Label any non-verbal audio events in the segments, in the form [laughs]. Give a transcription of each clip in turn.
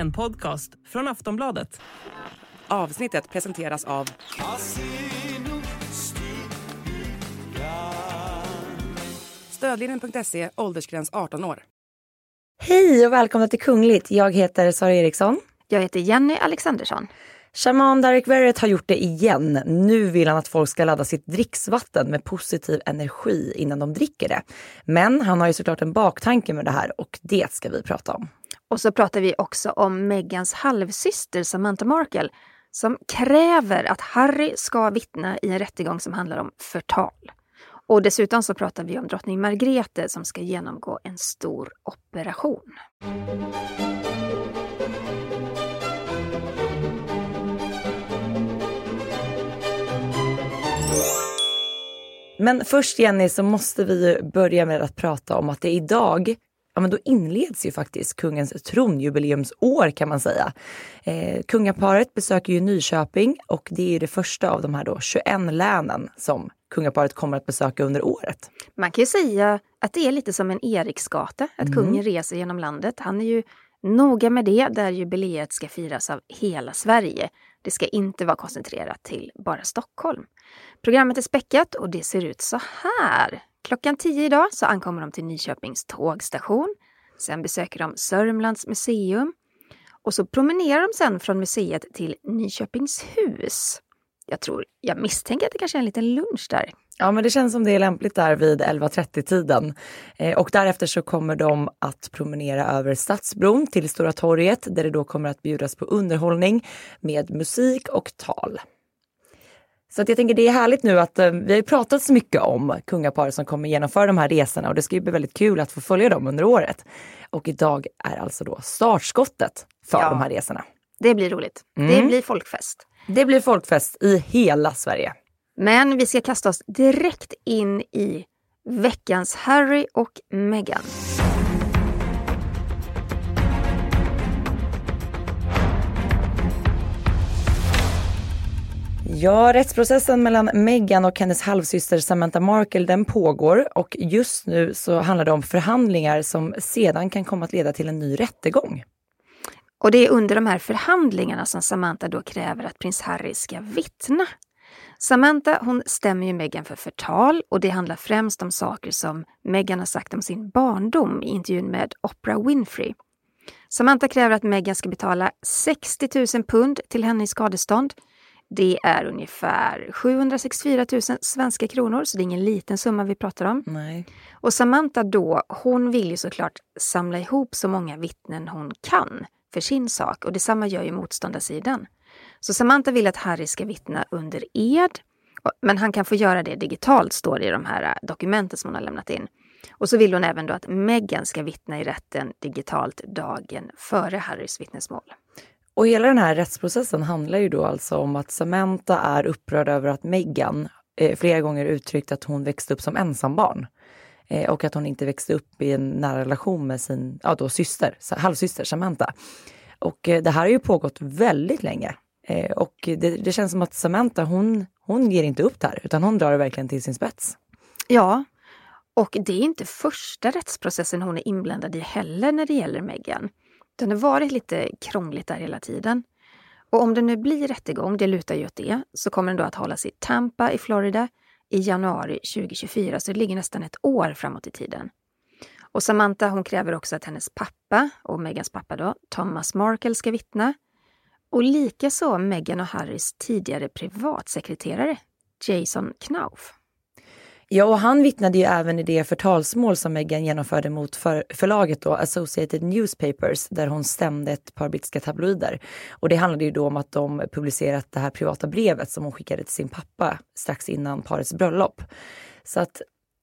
En podcast från Aftonbladet. Avsnittet presenteras av... Stödlinjen.se, åldersgräns 18 år. Hej och välkomna till Kungligt. Jag heter Sara Eriksson. Jag heter Jenny Alexandersson. Shaman Derek Verrett har gjort det igen. Nu vill han att folk ska ladda sitt dricksvatten med positiv energi innan de dricker det. Men han har ju såklart en baktanke med det här och det ska vi prata om. Och så pratar vi också om Megans halvsyster Samantha Markle som kräver att Harry ska vittna i en rättegång som handlar om förtal. Och dessutom så pratar vi om drottning Margrethe som ska genomgå en stor operation. Men först Jenny så måste vi börja med att prata om att det idag ja, men då inleds ju faktiskt kungens tronjubileumsår kan man säga. Eh, kungaparet besöker ju Nyköping och det är det första av de här då 21 länen som kungaparet kommer att besöka under året. Man kan ju säga att det är lite som en Eriksgata, att mm. kungen reser genom landet. Han är ju noga med det, där jubileet ska firas av hela Sverige. Det ska inte vara koncentrerat till bara Stockholm. Programmet är späckat och det ser ut så här. Klockan 10 idag så ankommer de till Nyköpings tågstation. Sen besöker de Sörmlands museum. Och så promenerar de sen från museet till Nyköpings hus. Jag tror, jag misstänker att det kanske är en liten lunch där. Ja men det känns som det är lämpligt där vid 11.30 tiden. Eh, och därefter så kommer de att promenera över Stadsbron till Stora torget där det då kommer att bjudas på underhållning med musik och tal. Så att jag tänker det är härligt nu att eh, vi har pratat så mycket om kungapar som kommer genomföra de här resorna och det ska ju bli väldigt kul att få följa dem under året. Och idag är alltså då startskottet för ja, de här resorna. Det blir roligt. Mm. Det blir folkfest. Det blir folkfest i hela Sverige. Men vi ska kasta oss direkt in i veckans Harry och Meghan. Ja, rättsprocessen mellan Meghan och hennes halvsyster Samantha Markle den pågår och just nu så handlar det om förhandlingar som sedan kan komma att leda till en ny rättegång. Och det är under de här förhandlingarna som Samantha då kräver att prins Harry ska vittna. Samantha hon stämmer ju Meghan för förtal och det handlar främst om saker som Meghan har sagt om sin barndom i intervjun med Oprah Winfrey. Samantha kräver att Meghan ska betala 60 000 pund till henne i skadestånd det är ungefär 764 000 svenska kronor, så det är ingen liten summa vi pratar om. Nej. Och Samantha då, hon vill ju såklart samla ihop så många vittnen hon kan för sin sak och detsamma gör ju motståndarsidan. Så Samantha vill att Harry ska vittna under ed, men han kan få göra det digitalt, står det i de här dokumenten som hon har lämnat in. Och så vill hon även då att Meghan ska vittna i rätten digitalt dagen före Harrys vittnesmål. Och hela den här rättsprocessen handlar ju då alltså om att Samantha är upprörd över att Meghan eh, flera gånger uttryckt att hon växte upp som ensambarn. Eh, och att hon inte växte upp i en nära relation med sin ja, då, syster, halvsyster Samantha. Och eh, det här har ju pågått väldigt länge. Eh, och det, det, känns som att Samantha hon, hon ger inte upp där utan hon drar det verkligen till sin spets. Ja, och det är inte första rättsprocessen hon är inblandad i heller när det gäller Meghan. Det har varit lite krångligt där hela tiden. Och om det nu blir rättegång, det lutar ju åt det, så kommer den då att hållas i Tampa i Florida i januari 2024, så det ligger nästan ett år framåt i tiden. Och Samantha hon kräver också att hennes pappa, och Megans pappa då, Thomas Markle ska vittna. Och likaså Meghan och Harrys tidigare privatsekreterare, Jason Knauf. Ja, och han vittnade ju även i det förtalsmål som Meghan genomförde mot för, förlaget då, Associated Newspapers, där hon stämde ett par brittiska tabloider. Och det handlade ju då om att de publicerat det här privata brevet som hon skickade till sin pappa strax innan parets bröllop. Så att,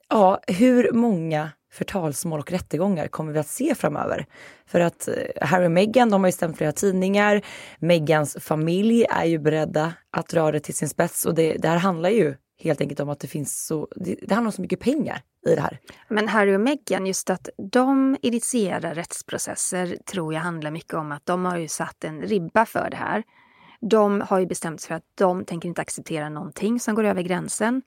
ja, hur många förtalsmål och rättegångar kommer vi att se framöver? För att eh, Harry och Meghan, de har ju stämt flera tidningar. Meghans familj är ju beredda att dra det till sin spets och det, det här handlar ju helt enkelt om att det finns så, det, det handlar om så mycket pengar i det här. Men Harry och Meghan, just att de initierar rättsprocesser tror jag handlar mycket om att de har ju satt en ribba för det här. De har ju bestämt sig för att de tänker inte acceptera någonting som går över gränsen.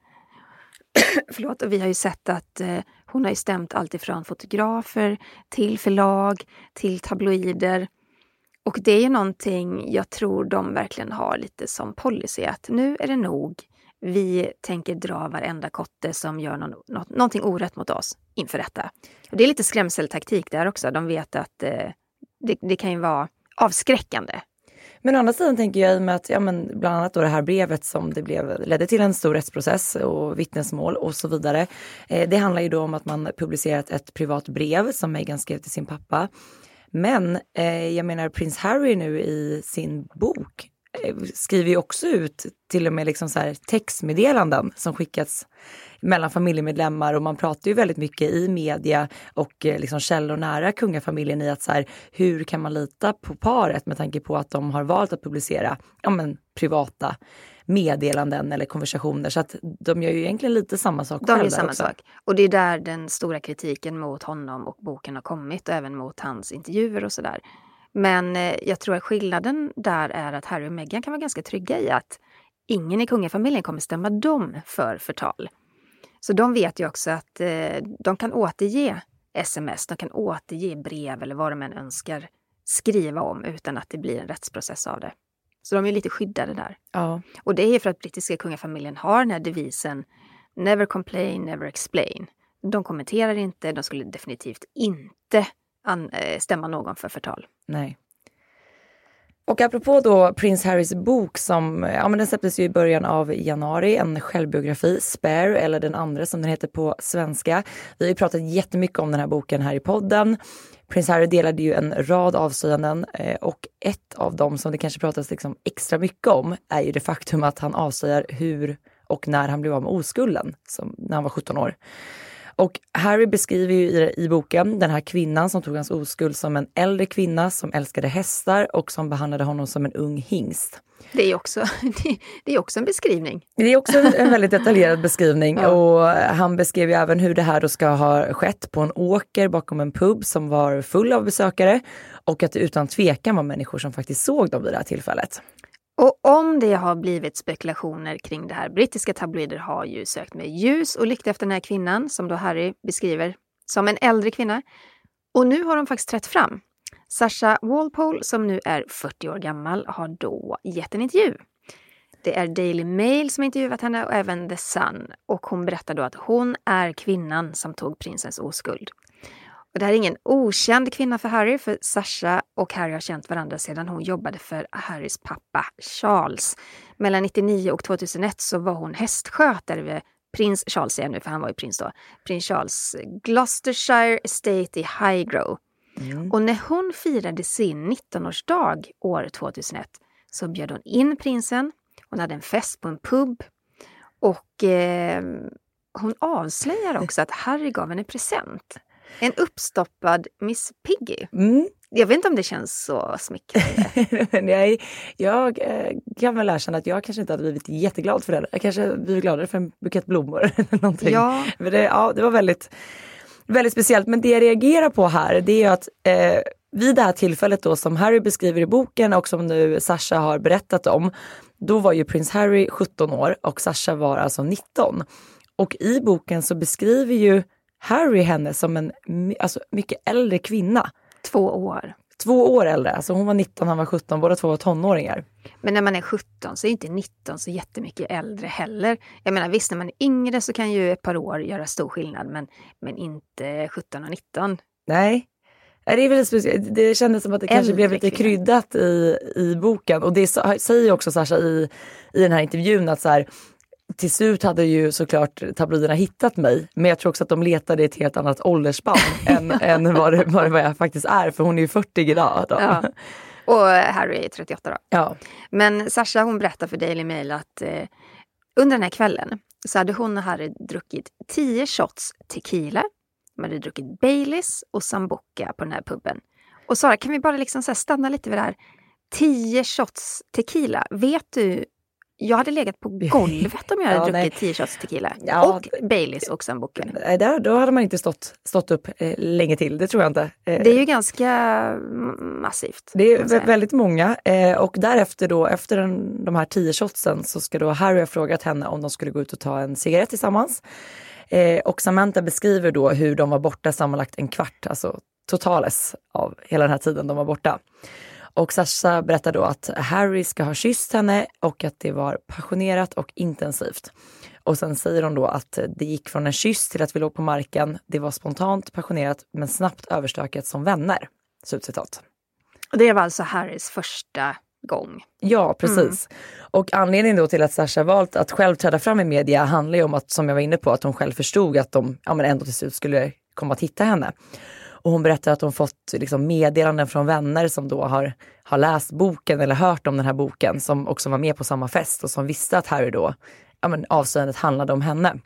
[clears throat] Förlåt, och vi har ju sett att eh, hon har ju stämt allt ifrån fotografer till förlag till tabloider. Och det är ju någonting jag tror de verkligen har lite som policy att nu är det nog. Vi tänker dra varenda kotte som gör någon, något, någonting orätt mot oss inför rätta. Och det är lite skrämseltaktik där också. De vet att eh, det, det kan ju vara avskräckande men å andra sidan tänker jag i och med att, ja men bland annat då det här brevet som det blev, ledde till en stor rättsprocess och vittnesmål och så vidare. Eh, det handlar ju då om att man publicerat ett privat brev som Meghan skrev till sin pappa. Men eh, jag menar prins Harry nu i sin bok skriver ju också ut till och med liksom så här textmeddelanden som skickats mellan familjemedlemmar och man pratar ju väldigt mycket i media och eh, liksom källor nära kungafamiljen i att så här, hur kan man lita på paret med tanke på att de har valt att publicera ja, men, privata meddelanden eller konversationer. Så att de gör ju egentligen lite samma sak De gör samma också. sak. Och det är där den stora kritiken mot honom och boken har kommit och även mot hans intervjuer och sådär. Men eh, jag tror att skillnaden där är att Harry och Meghan kan vara ganska trygga i att ingen i kungafamiljen kommer stämma dem för förtal. Så de vet ju också att eh, de kan återge sms, de kan återge brev eller vad de än önskar skriva om utan att det blir en rättsprocess av det. Så de är lite skyddade där. Ja. Och det är för att brittiska kungafamiljen har den här devisen Never complain, never explain. De kommenterar inte, de skulle definitivt inte eh, stämma någon för förtal. Nej. Och apropå då prins Harrys bok som ja, men den släpptes ju i början av januari, en självbiografi, Spare, eller den andra som den heter på svenska. Vi har ju pratat jättemycket om den här boken här i podden. Prins Harry delade ju en rad avslöjanden eh, och ett av dem som det kanske pratas liksom extra mycket om är ju det faktum att han avslöjar hur och när han blev av med oskulden, som, när han var 17 år. Och Harry beskriver ju i, i, boken den här kvinnan som tog hans oskuld som en äldre kvinna som älskade hästar och som behandlade honom som en ung hingst. Det är också, [laughs] det är också en beskrivning. Det är också en väldigt detaljerad [laughs] beskrivning ja. och han beskrev ju även hur det här då ska ha skett på en åker bakom en pub som var full av besökare och att det utan tvekan var människor som faktiskt såg dem vid det här tillfället. Och om det har blivit spekulationer kring det här, brittiska tabloider har ju sökt med ljus och lykta efter den här kvinnan som då Harry beskriver som en äldre kvinna. Och nu har de faktiskt trätt fram. Sasha Walpole, som nu är 40 år gammal, har då gett en intervju. Det är Daily Mail som intervjuat henne och även The Sun. Och hon berättar då att hon är kvinnan som tog prinsens oskuld. Och det här är ingen okänd kvinna för Harry, för Sasha och Harry har känt varandra sedan hon jobbade för Harrys pappa Charles. Mellan 99 och 2001 så var hon hästskötare vid prins Charles, säger jag nu för han var ju prins då, prins Charles Gloucestershire Estate i Highgrove. Mm. Och när hon firade sin 19-årsdag år 2001 så bjöd hon in prinsen. Hon hade en fest på en pub och eh, hon avslöjar också att Harry gav henne present. En uppstoppad Miss Piggy. Mm. Jag vet inte om det känns så smickrande. [laughs] jag, jag eh, kan väl erkänna att jag kanske inte hade blivit jätteglad för det. Jag kanske blivit gladare för en bukett blommor. [laughs] eller någonting. Ja. Men det, ja, det var väldigt, väldigt speciellt. Men det jag reagerar på här det är att eh, vid det här tillfället då som Harry beskriver i boken och som nu Sasha har berättat om, då var ju prins Harry 17 år och Sasha var alltså 19. Och i boken så beskriver ju Harry henne som en alltså, mycket äldre kvinna. Två år. Två år äldre, alltså hon var 19, han var 17, båda två var tonåringar. Men när man är 17 så är inte 19 så jättemycket äldre heller. Jag menar visst, när man är yngre så kan ju ett par år göra stor skillnad, men, men inte 17 och 19. Nej. Det, är väldigt speciellt. det kändes som att det äldre kanske blev lite kryddat i, i boken. Och det säger också Sasha i, i den här intervjun att så här, till slut hade ju såklart tabloiderna hittat mig, men jag tror också att de letade i ett helt annat åldersspann [laughs] än, än vad, det, vad, jag faktiskt är, för hon är ju 40 idag. Då. Ja. Och Harry är 38 då. Ja. Men Sasha hon berättar för Daily Mail att eh, under den här kvällen så hade hon och Harry druckit 10 shots tequila. De hade druckit Baileys och Sambuca på den här puben. Och Sara, kan vi bara liksom stanna lite vid det här? 10 shots tequila. Vet du jag hade legat på [laughs] golvet om jag hade ja, druckit 10 shots tequila. Ja, och Baileys och sambuca. Nej, där, då hade man inte stått, stått upp eh, länge till, det tror jag inte. Eh, det är ju ganska massivt. Det är väldigt många. Eh, och därefter då, efter den, de här 10 shotsen så ska då Harry ha frågat henne om de skulle gå ut och ta en cigarett tillsammans. Eh, och Samantha beskriver då hur de var borta sammanlagt en kvart, alltså totales av hela den här tiden de var borta. Och Sasha berättar då att Harry ska ha kysst henne och att det var passionerat och intensivt. Och sen säger hon då att det gick från en kyss till att vi låg på marken. Det var spontant, passionerat men snabbt överstökat som vänner. Slutcitat. Det var alltså Harrys första gång. Ja, precis. Mm. Och anledningen då till att Sasha valt att själv träda fram i media handlar ju om att, som jag var inne på, att hon själv förstod att de ja, men ändå till slut skulle komma att hitta henne. Och hon berättar att hon fått liksom, meddelanden från vänner som då har, har läst boken eller hört om den här boken, som också var med på samma fest och som visste att Harry då, ja men avslöjandet handlade om henne.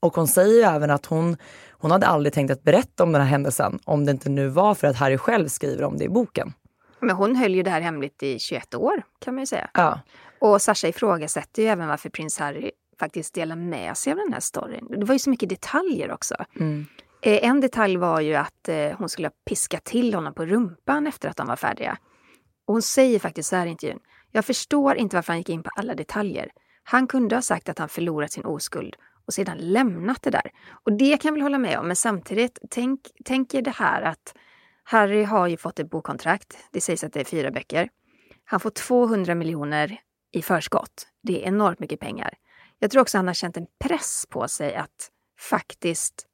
Och hon säger ju även att hon, hon hade aldrig tänkt att berätta om den här händelsen om det inte nu var för att Harry själv skriver om det i boken. Men hon höll ju det här hemligt i 21 år kan man ju säga. Ja. Och Sasha ifrågasätter ju även varför prins Harry faktiskt delar med sig av den här storyn. Det var ju så mycket detaljer också. Mm. Eh, en detalj var ju att eh, hon skulle ha piskat till honom på rumpan efter att de var färdiga. Och hon säger faktiskt så här i intervjun. Jag förstår inte varför han gick in på alla detaljer. Han kunde ha sagt att han förlorat sin oskuld och sedan lämnat det där. Och det kan jag väl hålla med om, men samtidigt, tänk, tänk er det här att Harry har ju fått ett bokkontrakt. Det sägs att det är fyra böcker. Han får 200 miljoner i förskott. Det är enormt mycket pengar. Jag tror också han har känt en press på sig att faktiskt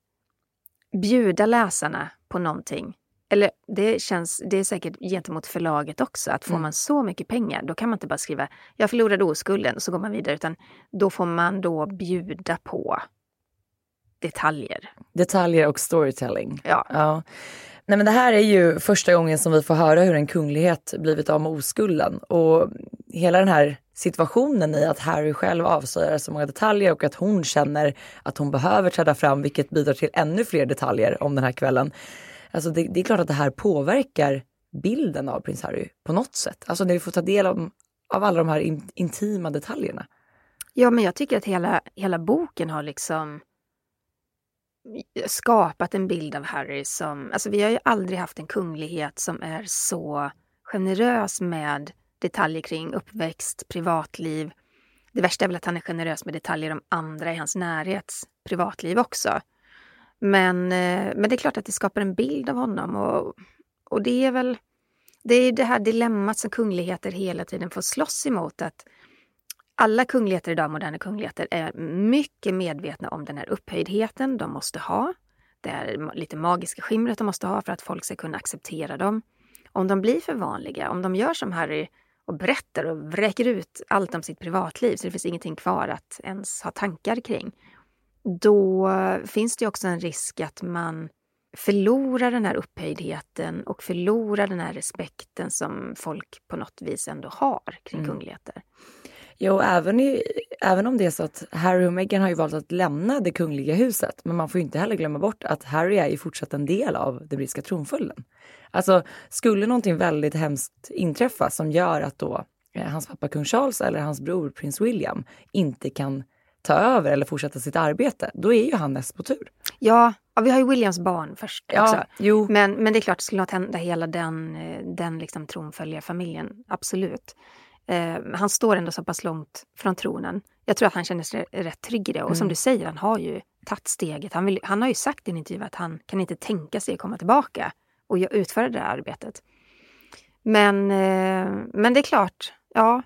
bjuda läsarna på någonting. Eller det känns, det är säkert gentemot förlaget också, att får mm. man så mycket pengar, då kan man inte bara skriva jag förlorade oskulden och så går man vidare, utan då får man då bjuda på detaljer. Detaljer och storytelling. Ja. ja. Nej, men det här är ju första gången som vi får höra hur en kunglighet blivit av med oskulden. Och hela den här situationen i att Harry själv avslöjar så många detaljer och att hon känner att hon behöver träda fram, vilket bidrar till ännu fler detaljer om den här kvällen. Alltså det, det är klart att det här påverkar bilden av prins Harry på något sätt. Alltså när vi får ta del av, av alla de här in, intima detaljerna. Ja, men jag tycker att hela, hela boken har liksom skapat en bild av Harry som... Alltså vi har ju aldrig haft en kunglighet som är så generös med detaljer kring uppväxt, privatliv. Det värsta är väl att han är generös med detaljer om andra i hans närhets privatliv också. Men, eh, men det är klart att det skapar en bild av honom och, och det är väl det, är det här dilemmat som kungligheter hela tiden får slåss emot. Att alla kungligheter idag, moderna kungligheter, är mycket medvetna om den här upphöjdheten de måste ha. Det här lite magiska skimret de måste ha för att folk ska kunna acceptera dem. Om de blir för vanliga, om de gör som Harry och berättar och vräker ut allt om sitt privatliv så det finns ingenting kvar att ens ha tankar kring. Då finns det också en risk att man förlorar den här upphöjdheten och förlorar den här respekten som folk på något vis ändå har kring mm. kungligheter. Jo, även, i, även om det är så att Harry och Meghan har ju valt att lämna det kungliga huset. Men man får inte heller glömma bort att Harry är ju fortsatt en del av den brittiska tronföljden. Alltså, skulle någonting väldigt hemskt inträffa som gör att då eh, hans pappa kung Charles eller hans bror prins William inte kan ta över eller fortsätta sitt arbete, då är ju han näst på tur. Ja, ja vi har ju Williams barn först ja, också. Jo. Men, men det är klart, skulle något hända hela den, eh, den liksom tronföljarfamiljen, absolut. Eh, han står ändå så pass långt från tronen. Jag tror att han känner sig rätt trygg i det. Och mm. som du säger, han har ju tagit steget. Han, vill, han har ju sagt i en intervju att han kan inte tänka sig att komma tillbaka och utföra det här arbetet. Men, eh, men det är klart, ja,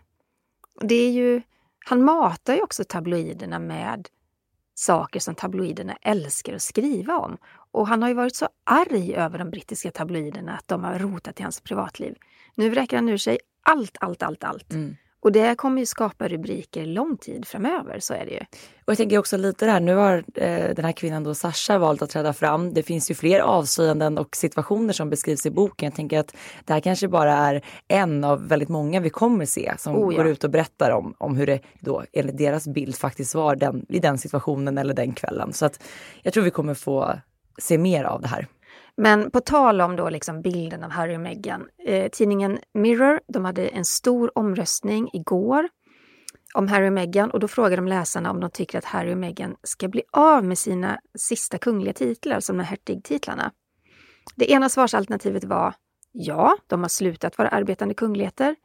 det är ju... Han matar ju också tabloiderna med saker som tabloiderna älskar att skriva om. Och han har ju varit så arg över de brittiska tabloiderna att de har rotat i hans privatliv. Nu vräker han ur sig allt, allt, allt, allt. Mm. Och det kommer ju skapa rubriker lång tid framöver, så är det ju. Och jag tänker också lite där, nu har eh, den här kvinnan då Sasha valt att träda fram. Det finns ju fler avslöjanden och situationer som beskrivs i boken. Jag tänker att det här kanske bara är en av väldigt många vi kommer se som oh, ja. går ut och berättar om, om hur det då enligt deras bild faktiskt var den, i den situationen eller den kvällen. Så att jag tror vi kommer få se mer av det här. Men på tal om då liksom bilden av Harry och Meghan. Eh, tidningen Mirror de hade en stor omröstning igår om Harry och Meghan och då frågade de läsarna om de tycker att Harry och Meghan ska bli av med sina sista kungliga titlar, som de här hertigtitlarna. Det ena svarsalternativet var ja, de har slutat vara arbetande kungligheter.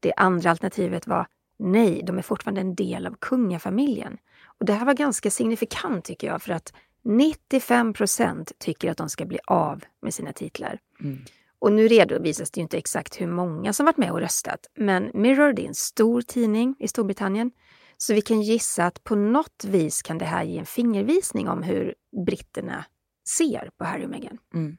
Det andra alternativet var nej, de är fortfarande en del av kungafamiljen. Och Det här var ganska signifikant tycker jag, för att 95 procent tycker att de ska bli av med sina titlar. Mm. Och nu redovisas det ju inte exakt hur många som varit med och röstat, men Mirror det är en stor tidning i Storbritannien. Så vi kan gissa att på något vis kan det här ge en fingervisning om hur britterna ser på Harry och Meghan. Mm.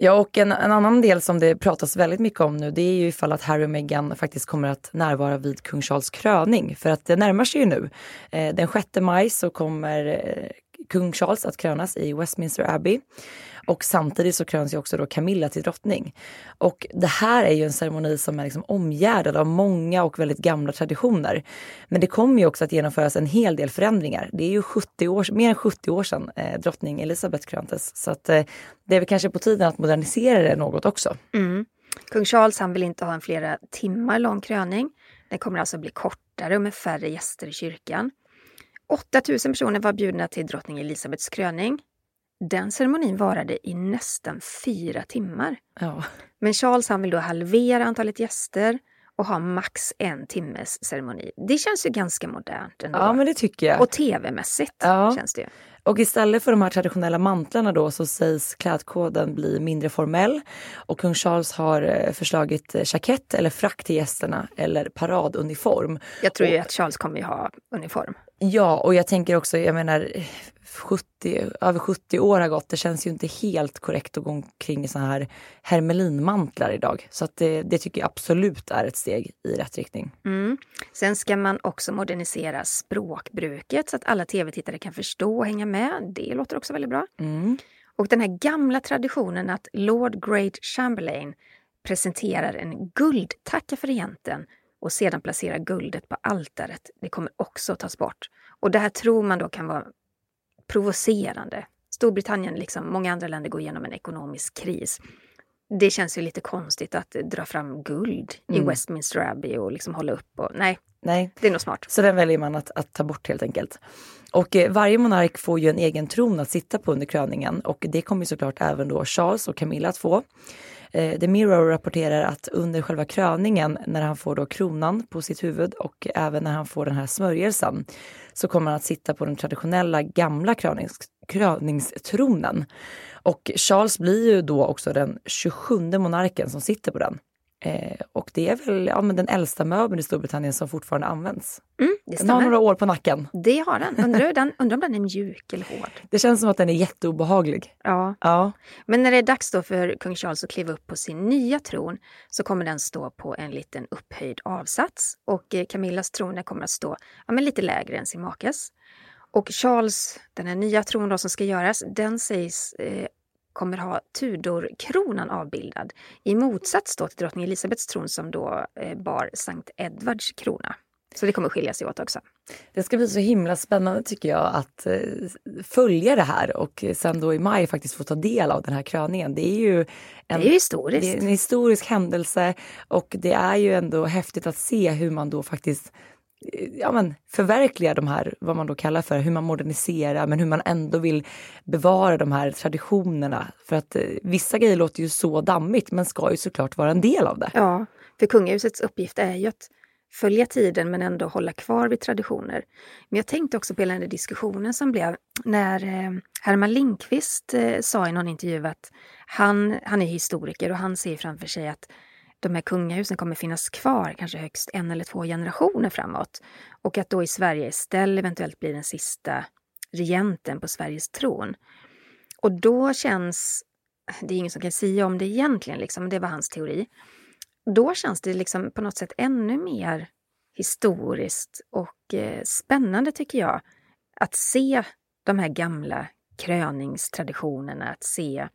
Ja, och en, en, annan del som det pratas väldigt mycket om nu, det är ju ifall att Harry och Meghan faktiskt kommer att närvara vid kung Charles kröning. För att det närmar sig ju nu. Eh, den 6 maj så kommer eh, kung Charles att krönas i Westminster Abbey. Och samtidigt så kröns ju också då Camilla till drottning. Och det här är ju en ceremoni som är liksom omgärdad av många och väldigt gamla traditioner. Men det kommer ju också att genomföras en hel del förändringar. Det är ju 70 år, mer än 70 år sedan eh, drottning Elizabeth kröntes. Så att, eh, det är väl kanske på tiden att modernisera det något också. Mm. Kung Charles han vill inte ha en flera timmar lång kröning. Den kommer alltså bli kortare och med färre gäster i kyrkan. 8000 personer var bjudna till drottning Elisabeths kröning. Den ceremonin varade i nästan fyra timmar. Ja. Men Charles han vill då halvera antalet gäster och ha max en timmes ceremoni. Det känns ju ganska modernt ändå. Ja, men det tycker jag. Och tv-mässigt ja. känns det ju. Och istället för de här traditionella mantlarna då så sägs klädkoden bli mindre formell. Och kung Charles har eh, förslagit jackett eller frack till gästerna eller paraduniform. Jag tror och, ju att Charles kommer ju ha uniform. Ja, och jag tänker också, jag menar 70, över 70 år har gått. Det känns ju inte helt korrekt att gå omkring i såna här hermelinmantlar idag. Så att det, det tycker jag absolut är ett steg i rätt riktning. Mm. Sen ska man också modernisera språkbruket så att alla tv-tittare kan förstå och hänga med. Det låter också väldigt bra. Mm. Och den här gamla traditionen att Lord Great Chamberlain presenterar en guldtacka för regenten och sedan placerar guldet på altaret. Det kommer också att tas bort. Och det här tror man då kan vara provocerande. Storbritannien, liksom många andra länder, går igenom en ekonomisk kris. Det känns ju lite konstigt att dra fram guld mm. i Westminster Abbey och liksom hålla upp. Och, nej, nej, det är nog smart. Så den väljer man att, att ta bort helt enkelt. Och eh, varje monark får ju en egen tron att sitta på under kröningen och det kommer såklart även då Charles och Camilla att få. Eh, The Mirror rapporterar att under själva kröningen, när han får då kronan på sitt huvud och även när han får den här smörjelsen, så kommer han att sitta på den traditionella gamla krönings, kröningstronen. Och Charles blir ju då också den 27 monarken som sitter på den. Eh, och det är väl ja, men den äldsta möbeln i Storbritannien som fortfarande används. Mm, den har några år på nacken. Det har den. Undrar, den. undrar om den är mjuk eller hård? [laughs] Det känns som att den är jätteobehaglig. Ja. ja. Men när det är dags då för kung Charles att kliva upp på sin nya tron så kommer den stå på en liten upphöjd avsats och eh, Camillas tron kommer att stå ja, men lite lägre än sin makes. Och Charles, den här nya tron då som ska göras, den sägs eh, kommer ha Tudor-kronan avbildad i motsats då till drottning Elisabets tron som då eh, bar Sankt Edvards krona. Så det kommer skilja sig åt också. Det ska bli så himla spännande tycker jag att eh, följa det här och sen då i maj faktiskt få ta del av den här kröningen. Det är ju en, det är historiskt. Det är en historisk händelse och det är ju ändå häftigt att se hur man då faktiskt Eh, ja, men, förverkliga de här, vad man då kallar för, hur man moderniserar men hur man ändå vill bevara de här traditionerna. För att eh, vissa grejer låter ju så dammigt men ska ju såklart vara en del av det. Ja, för kungahusets uppgift är ju att följa tiden men ändå hålla kvar vid traditioner. Men jag tänkte också på hela den diskussionen som blev när eh, Herman Lindqvist eh, sa i någon intervju att han, han är historiker och han ser framför sig att de här kungahusen kommer finnas kvar kanske högst en eller två generationer framåt. Och att då i Sverige Estelle eventuellt blir den sista regenten på Sveriges tron. Och då känns, det är ingen som kan säga om det egentligen, liksom, det var hans teori. Då känns det liksom på något sätt ännu mer historiskt och eh, spännande tycker jag. Att se de här gamla kröningstraditionerna, att se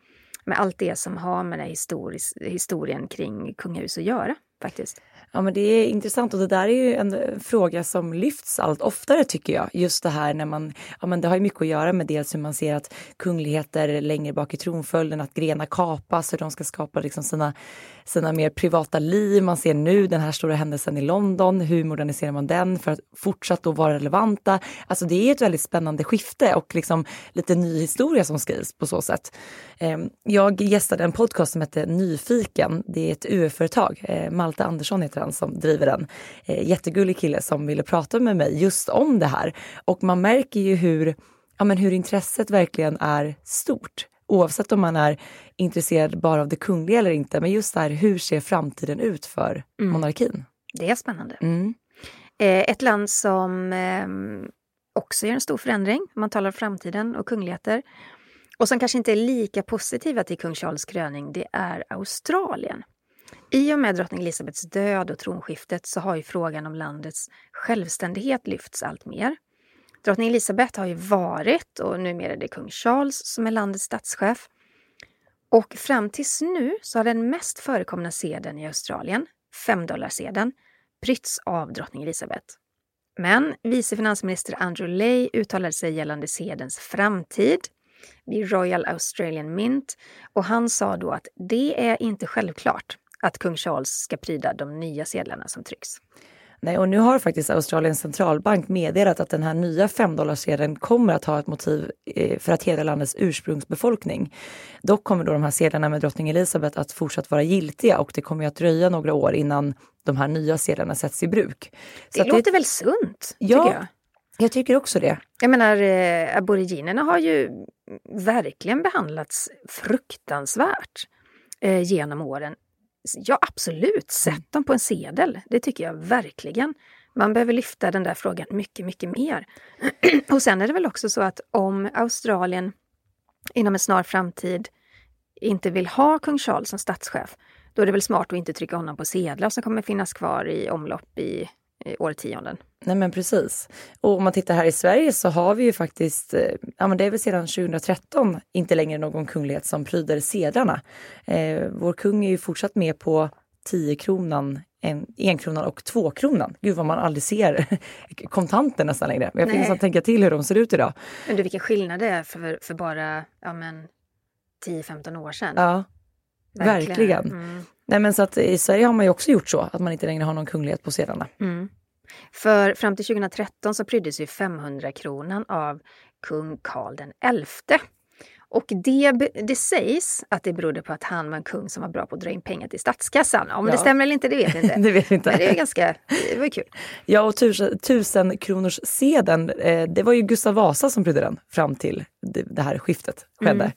med allt det som har med den historis, historien kring kungahus att göra faktiskt. Ja men det är intressant och det där är ju en fråga som lyfts allt oftare tycker jag. Just det här när man, ja men det har ju mycket att göra med dels hur man ser att kungligheter längre bak i tronföljden, att grenar kapas, hur de ska skapa liksom sina, sina mer privata liv. Man ser nu den här stora händelsen i London, hur moderniserar man den för att fortsatt då vara relevanta? Alltså det är ett väldigt spännande skifte och liksom lite ny historia som skrivs på så sätt. Ehm, jag gästade en podcast som heter Nyfiken. Det är ett UF-företag. Eh, Malte Andersson heter han som driver den. Eh, jättegullig kille som ville prata med mig just om det här. Och man märker ju hur, ja, men hur intresset verkligen är stort oavsett om man är intresserad bara av det kungliga eller inte. Men just det här, hur ser framtiden ut för Mm. monarkin? Det är spännande. Mm. Eh, ett land som eh, också gör en stor förändring, man talar om framtiden och kungligheter, och som kanske inte är lika positiva till kung Charles kröning, det är Australien. I och med drottning Elizabeths död och tronskiftet så har ju frågan om landets självständighet lyfts allt mer. Drottning Elizabeth har ju varit, och numera är det kung Charles som är landets statschef. Och fram tills nu så har den mest förekomna sedeln i Australien, 5 prytts av drottning Elizabeth. Men vice finansminister Andrew Lay uttalade sig gällande sedelns framtid vid Royal Australian Mint och han sa då att det är inte självklart att kung Charles ska pryda de nya sedlarna som trycks. Nej, och nu har faktiskt Australiens centralbank meddelat att den här nya 5 sedeln kommer att ha ett motiv eh, för att hedra landets ursprungsbefolkning. Dock kommer då de här sedlarna med drottning Elizabeth att fortsatt vara giltiga och det kommer att dröja några år innan de här nya sedlarna sätts i bruk. Det att låter väl sunt, Ja. tycker jag. jag tycker också det. Jag menar, eh, aboriginerna har ju verkligen behandlats fruktansvärt eh, genom åren. Ja, absolut, sätt dem på en sedel. Det tycker jag verkligen. Man behöver lyfta den där frågan mycket, mycket mer. [clears throat] Och sen är det väl också så att om Australien inom en snar framtid inte vill ha kung Charles som statschef, då är det väl smart att inte trycka honom på sedlar som kommer finnas kvar i omlopp i, i årtionden. Nej men precis. Och om man tittar här i Sverige så har vi ju faktiskt, eh, ja men det är väl sedan 2013 inte längre någon kunglighet som pryder sedlarna. Eh, vår kung är ju fortsatt med på 10-kronan, en, enkronan och tvåkronan. Gud vad man aldrig ser [laughs] kontanter nästan längre. Jag Nej. nästan tänka till hur de ser ut idag. Men du, vilken skillnad det är för, för bara ja, men 10-15 år sedan. Ja, verkligen. Mm. Nej men så att i Sverige har man ju också gjort så, att man inte längre har någon kunglighet på sedlarna. Mm. För fram till 2013 så pryddes ju 500-kronan av kung Karl den XI. Och det, det sägs att det berodde på att han var en kung som var bra på att dra in pengar till statskassan. Om Ja. det stämmer eller inte, det vet vi inte. [laughs] Det vet inte. Men det är ganska, det var kul. Ja, och tusen, tusen kronors sedeln, eh, det var ju Gustav Vasa som prydde den fram till det, här skiftet skedde.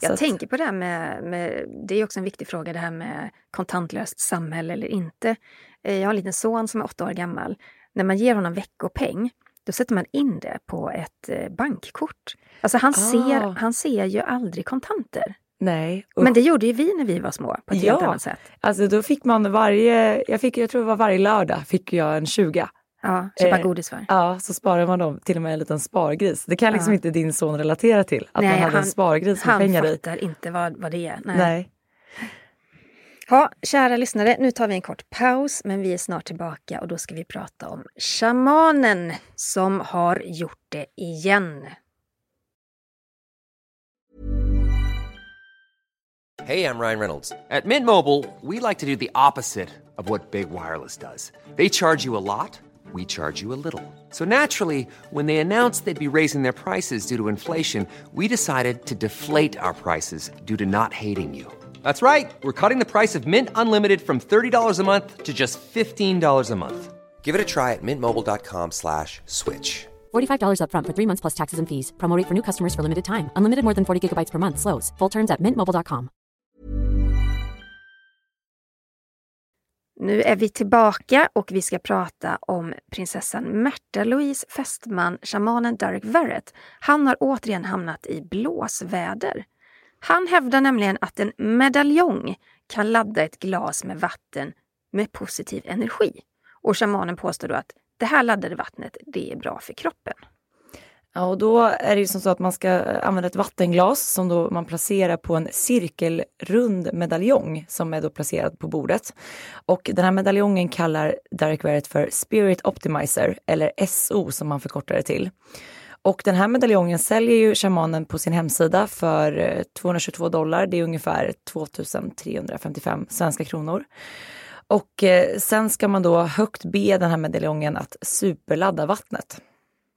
Så Jag att- tänker på det här med, med, det är också en viktig fråga det här med kontantlöst samhälle eller inte. Eh, Jag har en liten son som är åtta år gammal. När man ger honom veckopeng, då sätter man in det på ett eh, bankkort. Alltså han, Ah. ser, han ser ju aldrig kontanter. Nej, Men det gjorde ju vi när vi var små på ett helt Ja. annat sätt. Alltså då fick man varje, jag, fick, jag tror det var varje lördag fick jag en 20. Ja, köpa Eh, godis för. Ja, så sparade man dem till och med en liten spargris. Det kan liksom Ja. inte din son relatera till, att man hade en spargris med han pengar i. fattar inte vad, vad det är. Nej. Nej. Ja, kära lyssnare, nu tar vi en kort paus, men vi är snart tillbaka och då ska vi prata om shamanen som har gjort det igen. Hej, jag Ryan Reynolds. På Mint Mobile, we like to do the opposite of what Big Wireless does. They charge you a lot, we charge you a little. So naturally, when they announced they'd be raising their prices due to inflation, we decided to deflate our prices due to not hating you. That's right. We're cutting the price of Mint Unlimited from $30 a month to just $15 a month. Give it a try at mintmobile.com slash switch. $45 upfront for three months plus taxes and fees. Promo rate for new customers for limited time. Unlimited more than 40 gigabytes per month. Slows. Full terms at mintmobile.com. Nu är vi tillbaka och vi ska prata om prinsessan Märta Louise fästman, shamanen Derek Verrett. Han har återigen hamnat i blåsväder. Han hävdar nämligen att en medaljong kan ladda ett glas med vatten med positiv energi. Och shamanen påstår då att det här laddade vattnet, det är bra för kroppen. Ja, och då är det ju som så att man ska använda ett vattenglas som då man placerar på en cirkelrund medaljong som är då placerad på bordet. Och den här medaljongen kallar Derek Verrett för Spirit Optimizer, eller SO som man förkortar det till. Och den här medaljongen säljer ju shamanen på sin hemsida för eh, 222 dollar. Det är ungefär 2355 svenska kronor. Och eh, sen ska man då högt be den här medaljongen att superladda vattnet.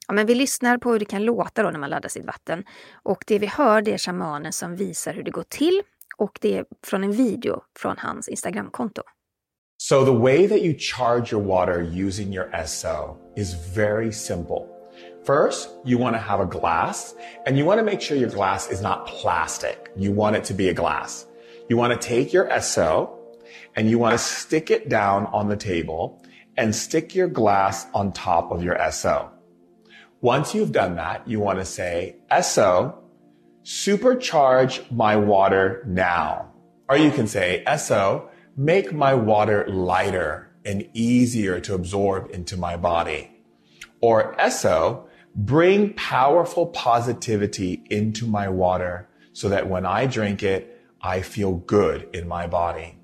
Ja, men vi lyssnar på hur det kan låta då när man laddar sitt vatten. Och det vi hör det är shamanen som visar hur det går till. Och det är från en video från hans Instagramkonto. So the way that you charge your water using your SO is very simple. First, you want to have a glass and you want to make sure your glass is not plastic. You want it to be a glass. You want to take your SO and you want to stick it down on the table and stick your glass on top of your SO. Once you've done that, you want to say, SO, supercharge my water now. Or you can say, SO, make my water lighter and easier to absorb into my body. Or SO, bring powerful positivity into my water so that when I drink it, I feel good in my body.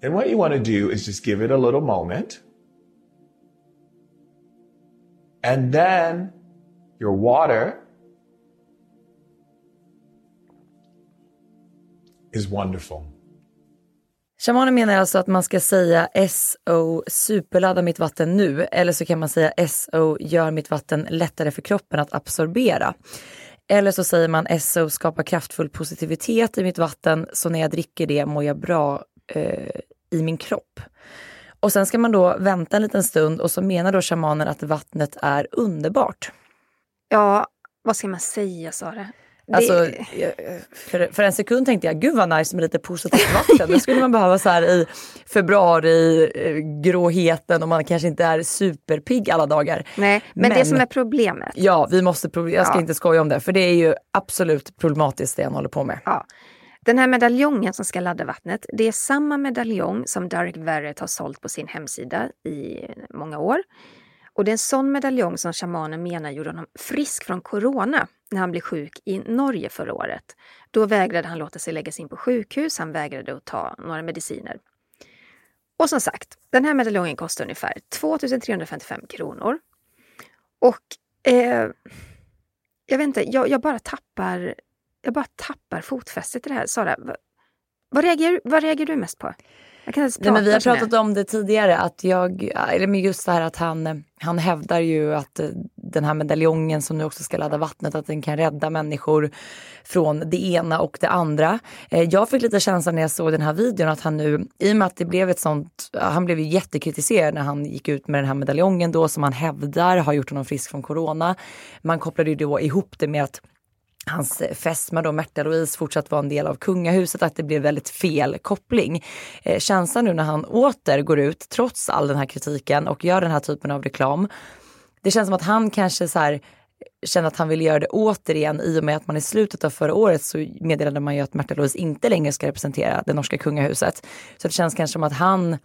Then what you want to do is just give it a little moment. And then your water is wonderful. Shamanen menar alltså att man ska säga SO superladda mitt vatten nu eller så kan man säga SO gör mitt vatten lättare för kroppen att absorbera. Eller så säger man SO skapar kraftfull positivitet i mitt vatten så när jag dricker det mår jag bra eh, i min kropp. Och sen ska man då vänta en liten stund och så menar då shamanen att vattnet är underbart. Ja, vad ska man säga Sara? Alltså, för, för, en sekund tänkte jag, gud vad nice med lite positivt vatten. Det skulle man behöva så här i februari, eh, gråheten och man kanske inte är superpigg alla dagar. Nej, men, men det som är problemet. Ja, vi måste, jag ska ja. inte skoja om det, för det är ju absolut problematiskt det han håller på med. Ja. Den här medaljongen som ska ladda vattnet, det är samma medaljong som Derek Verrett har sålt på sin hemsida i många år. Och det är en sån medaljong som shamanen menar gjorde honom frisk från corona när han blev sjuk i Norge förra året. Då vägrade han låta sig läggas in på sjukhus, han vägrade att ta några mediciner. Och som sagt, den här medaljongen kostar ungefär 2355 kronor. Och eh, jag vet inte, jag, jag, bara tappar jag bara tappar fotfästet i det här. Sara, vad, vad, reagerar, vad reagerar du mest på? Nej, men vi har pratat om det tidigare, att jag, eller just det här att han, han hävdar ju att eh, den här medaljongen som nu också ska ladda vattnet, att den kan rädda människor från det ena och det andra. Eh, jag fick lite känslan när jag såg den här videon att han nu, i och med att det blev ett sånt, han blev ju jättekritiserad när han gick ut med den här medaljongen då som han hävdar har gjort honom frisk från corona. Man kopplade ju då ihop det med att hans eh, fästmö då, Märta Louise, fortsatt vara en del av kungahuset, att det blev väldigt fel koppling. Eh, känslan nu när han åter går ut, trots all den här kritiken och gör den här typen av reklam. Det känns som att han kanske så här, eh, känner att han vill göra det återigen i och med att man i slutet av förra året så meddelade man ju att Märta Louise inte längre ska representera det norska kungahuset. Så det känns kanske som att han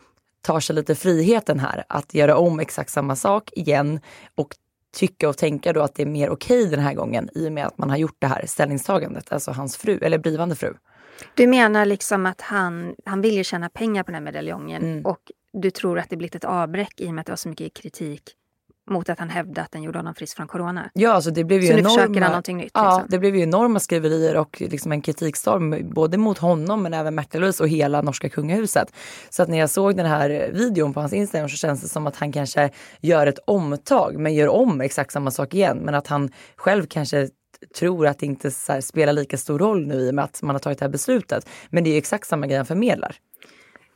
tar sig lite friheten här att göra om exakt samma sak igen och tycka och tänka då att det är mer okej okay den här gången i och med att man har gjort det här ställningstagandet, alltså hans fru, eller blivande fru. Du menar liksom att han, han vill ju tjäna pengar på den här medaljongen mm. och du tror att det blivit ett avbräck i och med att det var så mycket kritik mot att han hävdade att den gjorde honom frisk från corona. Ja, alltså det blev ju så enorma, nu försöker han någonting nytt? Ja, liksom. det blev ju enorma skriverier och liksom en kritikstorm både mot honom men även Märta Louise och hela norska kungahuset. Så att när jag såg den här videon på hans Instagram så känns det som att han kanske gör ett omtag men gör om exakt samma sak igen. Men att han själv kanske tror att det inte spelar lika stor roll nu i och med att man har tagit det här beslutet. Men det är exakt samma grej han förmedlar.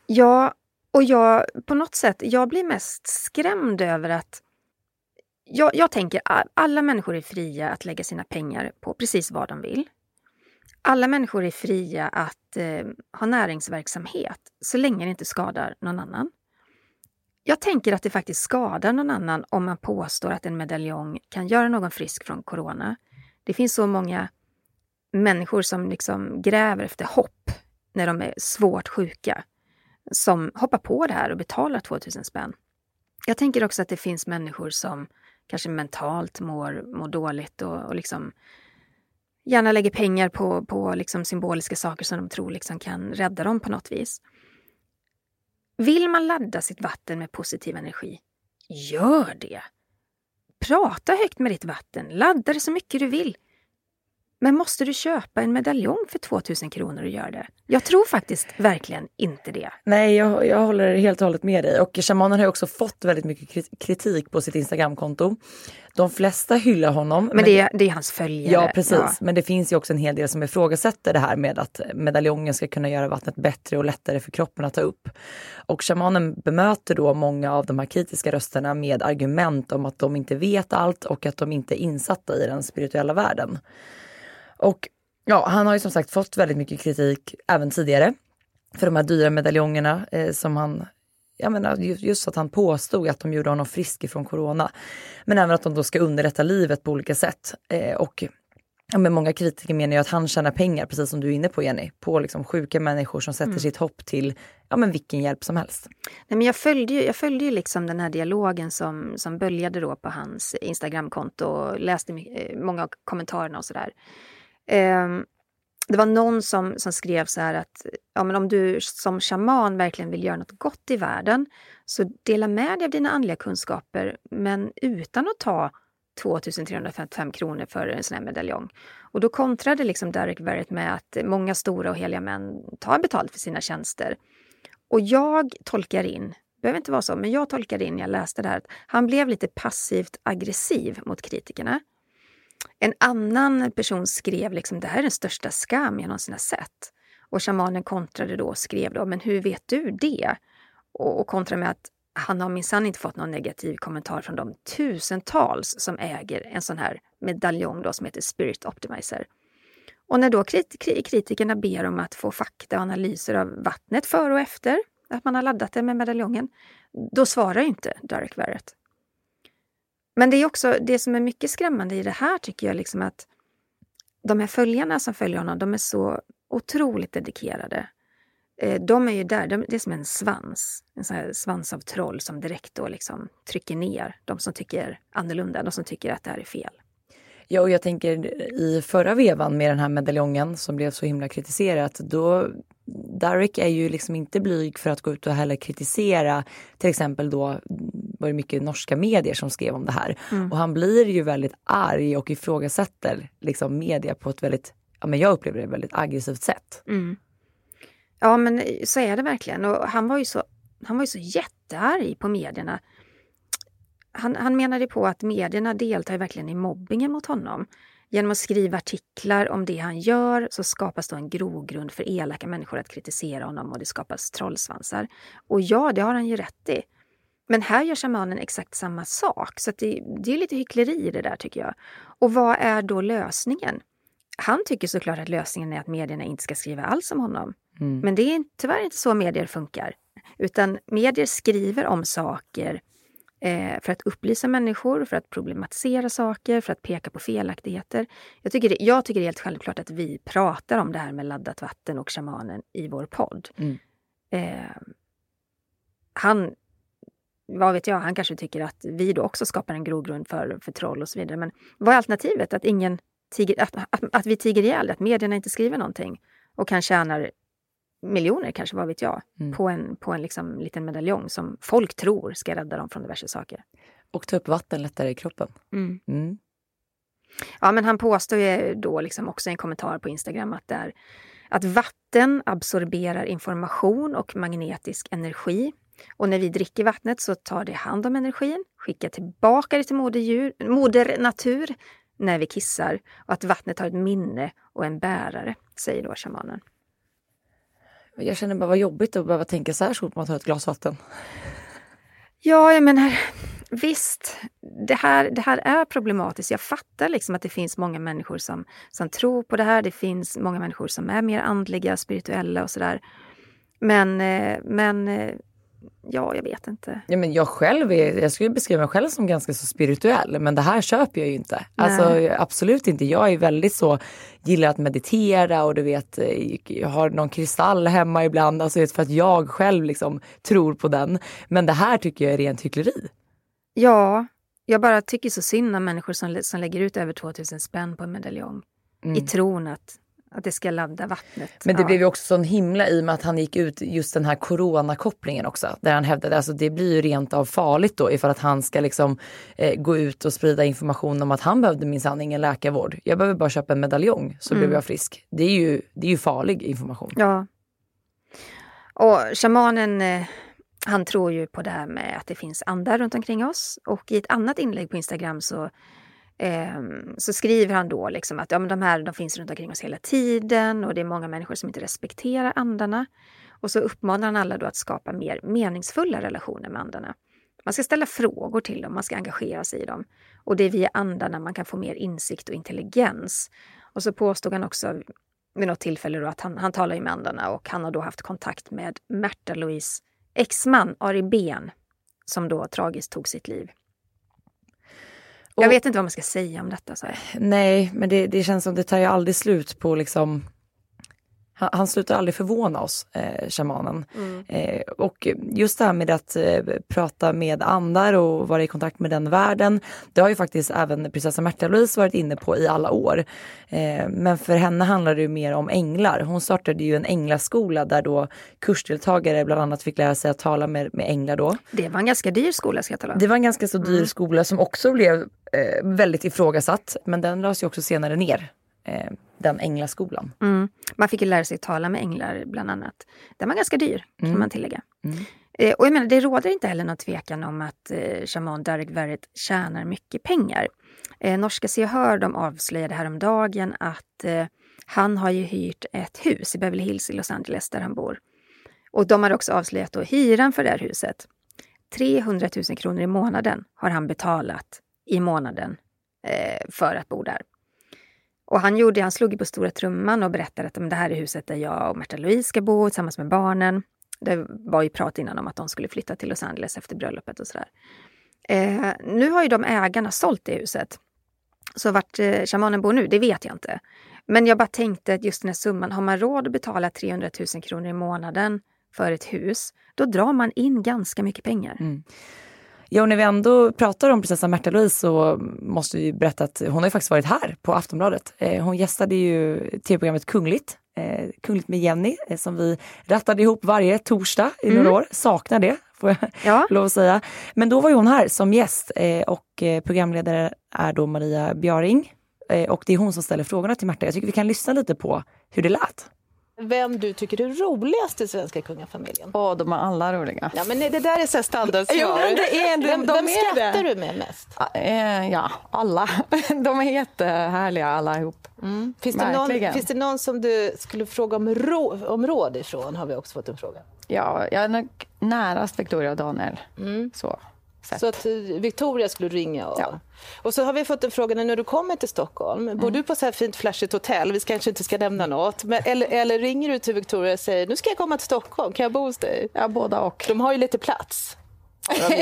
Ja, och jag på något sätt, jag blir mest skrämd över att jag, jag tänker att alla människor är fria att lägga sina pengar på precis vad de vill. Alla människor är fria att eh, ha näringsverksamhet så länge det inte skadar någon annan. Jag tänker att det faktiskt skadar någon annan om man påstår att en medaljong kan göra någon frisk från corona. Det finns så många människor som liksom gräver efter hopp när de är svårt sjuka, som hoppar på det här och betalar 2000 spänn. Jag tänker också att det finns människor som kanske mentalt mår, mår dåligt och, och liksom gärna lägger pengar på, på liksom symboliska saker som de tror liksom kan rädda dem på något vis. Vill man ladda sitt vatten med positiv energi, gör det! Prata högt med ditt vatten, ladda det så mycket du vill. Men måste du köpa en medaljong för 2000 kronor och göra det? Jag tror faktiskt verkligen inte det. Nej, jag, jag håller helt och hållet med dig. Och shamanen har också fått väldigt mycket kritik på sitt Instagramkonto. De flesta hyllar honom. Men, men det, är, det är hans följare. Ja, precis. Ja. Men det finns ju också en hel del som ifrågasätter det här med att medaljongen ska kunna göra vattnet bättre och lättare för kroppen att ta upp. Och shamanen bemöter då många av de här kritiska rösterna med argument om att de inte vet allt och att de inte är insatta i den spirituella världen. Och ja, han har ju som sagt fått väldigt mycket kritik även tidigare för de här dyra medaljongerna eh, som han jag menar, just att han påstod att de gjorde honom frisk ifrån corona. Men även att de då ska underlätta livet på olika sätt. Eh, och ja, men många kritiker menar ju att han tjänar pengar, precis som du är inne på Jenny, på liksom sjuka människor som sätter mm. sitt hopp till ja, men vilken hjälp som helst. Nej, men jag följde ju, jag följde ju liksom den här dialogen som, som böljade då på hans Instagramkonto och läste eh, många av kommentarerna och sådär. Eh, det var någon som, som skrev så här att ja, men om du som shaman verkligen vill göra något gott i världen så dela med dig av dina andliga kunskaper men utan att ta 2355 kronor för en sån här medaljong. Och då kontrade liksom Derek Verrett med att många stora och heliga män tar betalt för sina tjänster. Och jag tolkar in, behöver inte vara så, men jag tolkar in när jag läste det här att han blev lite passivt aggressiv mot kritikerna. En annan person skrev liksom det här är den största skam jag någonsin har sett. Och shamanen kontrade då och skrev då, men hur vet du det? Och, och kontrade med att han har minsann inte fått någon negativ kommentar från de tusentals som äger en sån här medaljong då som heter Spirit Optimizer. Och när då krit kritikerna ber om att få fakta och analyser av vattnet före och efter att man har laddat det med medaljongen, då svarar inte Derek Verrett. Men det är också det som är mycket skrämmande i det här tycker jag, liksom att de här följarna som följer honom, de är så otroligt dedikerade. Eh, de är ju där, det är som en svans, en sån här svans av troll som direkt då liksom trycker ner de som tycker annorlunda, de som tycker att det här är fel. Ja, och jag tänker i förra vevan med den här medaljongen som blev så himla kritiserat, då Derek är ju liksom inte blyg för att gå ut och heller kritisera till exempel då var det mycket norska medier som skrev om det här. Mm. Och han blir ju väldigt arg och ifrågasätter liksom media på ett väldigt, ja men jag upplever det väldigt aggressivt sätt. Mm. Ja men så är det verkligen och han var ju så, han var ju så jättearg på medierna. Han, han menade på att medierna deltar verkligen i mobbingen mot honom. Genom att skriva artiklar om det han gör så skapas då en grogrund för elaka människor att kritisera honom och det skapas trollsvansar. Och ja, det har han ju rätt i. Men här gör shamanen exakt samma sak, så det, det är lite hyckleri i det där tycker jag. Och vad är då lösningen? Han tycker såklart att lösningen är att medierna inte ska skriva alls om honom. Mm. Men det är tyvärr inte så medier funkar. Utan medier skriver om saker för att upplysa människor, för att problematisera saker, för att peka på felaktigheter. Jag tycker, det, jag tycker det är helt självklart att vi pratar om det här med laddat vatten och shamanen i vår podd. Mm. Eh, han vad vet jag, han kanske tycker att vi då också skapar en grogrund för, för troll och så vidare. Men vad är alternativet? Att, ingen tiger, att, att, att vi tiger ihjäl, att medierna inte skriver någonting och kan tjäna miljoner kanske, vad vet jag, mm. på en, på en liksom liten medaljong som folk tror ska rädda dem från diverse saker. Och ta upp vatten lättare i kroppen. Mm. Mm. Ja, men han påstår ju då liksom också i en kommentar på Instagram att, det är, att vatten absorberar information och magnetisk energi och när vi dricker vattnet så tar det hand om energin, skickar tillbaka det till moder, djur, moder natur när vi kissar och att vattnet har ett minne och en bärare, säger då shamanen. Jag känner bara vad jobbigt att behöva tänka så här så fort man tar ett glas vatten. Ja, jag menar, visst, det här, det här är problematiskt. Jag fattar liksom att det finns många människor som, som tror på det här. Det finns många människor som är mer andliga, spirituella och sådär. Men, eh, men eh, ja, jag vet inte. Ja, men jag själv är, jag skulle beskriva mig själv som ganska så spirituell, men det här köper jag ju inte. Alltså absolut inte. Jag är väldigt så, gillar att meditera och du vet, jag har någon kristall hemma ibland, alltså för att jag själv liksom tror på den. Men det här tycker jag är rent hyckleri. Ja, jag bara tycker så synd om människor som, som lägger ut över 2000 spänn på en medaljong. Mm. I tron att, Att det ska ladda vattnet. Men det ja. blev ju också sån himla i och med att han gick ut just den här coronakopplingen också. Där han hävdade, alltså det blir ju rent av farligt då ifall att han ska liksom eh, gå ut och sprida information om att han behövde minsann ingen läkarvård. Jag behöver bara köpa en medaljong så blev jag frisk. Det är ju, det är ju farlig information. Ja. Och shamanen, eh, han tror ju på det här med att det finns andar runt omkring oss. Och i ett annat inlägg på Instagram så, eh, så skriver han då liksom att ja, men de här de finns runt omkring oss hela tiden och det är många människor som inte respekterar andarna. Och så uppmanar han alla då att skapa mer meningsfulla relationer med andarna. Man ska ställa frågor till dem, man ska engagera sig i dem. Och det är via andarna man kan få mer insikt och intelligens. Och så påstod han också vid något tillfälle då att han, han talar ju med andarna och han har då haft kontakt med Märta-Louise exman Ari Ben som då tragiskt tog sitt liv. Jag vet inte vad man ska säga om detta. Så här. Nej, men det, det känns som det tar ju aldrig slut på liksom han, han slutar aldrig förvåna oss, eh, shamanen. Eh, och just det här med att eh, prata med andar och vara i kontakt med den världen. Det har ju faktiskt även prinsessa Märta-Louise varit inne på i alla år. Eh, men för henne handlar det ju mer om änglar. Hon startade ju en änglaskola där då kursdeltagare bland annat fick lära sig att tala med, med änglar då. Det var en ganska dyr skola ska jag tala om. Det var en ganska så dyr skola som också blev eh, väldigt ifrågasatt. Men den lades ju också senare ner. Eh, den änglaskolan. Mm. Man fick ju lära sig tala med änglar bland annat. Den var ganska dyr kan man tillägga. Eh, och jag menar, det råder inte heller någon tvekan om att eh, shaman Derek tjänar mycket pengar. Eh, norska Se och Hör de avslöjade häromdagen att eh, han har ju hyrt ett hus i Beverly Hills i Los Angeles där han bor. Och de har också avslöjat då hyran för det här huset. 300 000 kronor i månaden har han betalat i månaden eh, för att bo där. Och han, gjorde, han slog på stora trumman och berättade att det här är huset där jag och Märta Louise ska bo tillsammans med barnen. Det var ju prat innan om att de skulle flytta till Los Angeles efter bröllopet och sådär. Eh, nu har ju de ägarna sålt det huset. Så vart eh, shamanen bor nu, det vet jag inte. Men jag bara tänkte att just den här summan, har man råd att betala 300 000 kronor i månaden för ett hus, då drar man in ganska mycket pengar. Mm. Ja, när vi ändå pratar om prinsessa Märta-Louise så måste vi berätta att hon har ju faktiskt varit här på Aftonbladet. Eh, hon gästade ju tv-programmet Kungligt, eh, Kungligt med Jenny, eh, som vi rattade ihop varje torsdag i några år. Saknar det, [laughs] får jag Ja. [laughs] lov att säga. Men då var ju hon här som gäst och programledare är då Maria Bjaring. Och det är hon som ställer frågorna till Märta. Jag tycker vi kan lyssna lite på hur det lät. Vem du tycker är roligast i svenska kungafamiljen? Åh, de är alla roliga. Ja, men nej, det där är så standardsvar. Jo, men det är det. Vem, De vem är skrattar det. du med mest? Eh, ja, alla. [laughs] De är jättehärliga allihop. Finns det, någon, finns det någon som du skulle fråga om, rå, om råd ifrån? Har vi också fått en fråga. Ja, jag är nog närast Victoria och Daniel. Så. Sett. Så att eh, Victoria skulle ringa. Och, Ja. och så har vi fått en fråga när du kommer till Stockholm. Bor du på så här fint flashigt hotell? Vi kanske inte ska nämna något. Men, eller, eller ringer du till Victoria och säger nu ska jag komma till Stockholm, kan jag bo hos dig? Ja, båda och. De har ju lite plats. Ja, det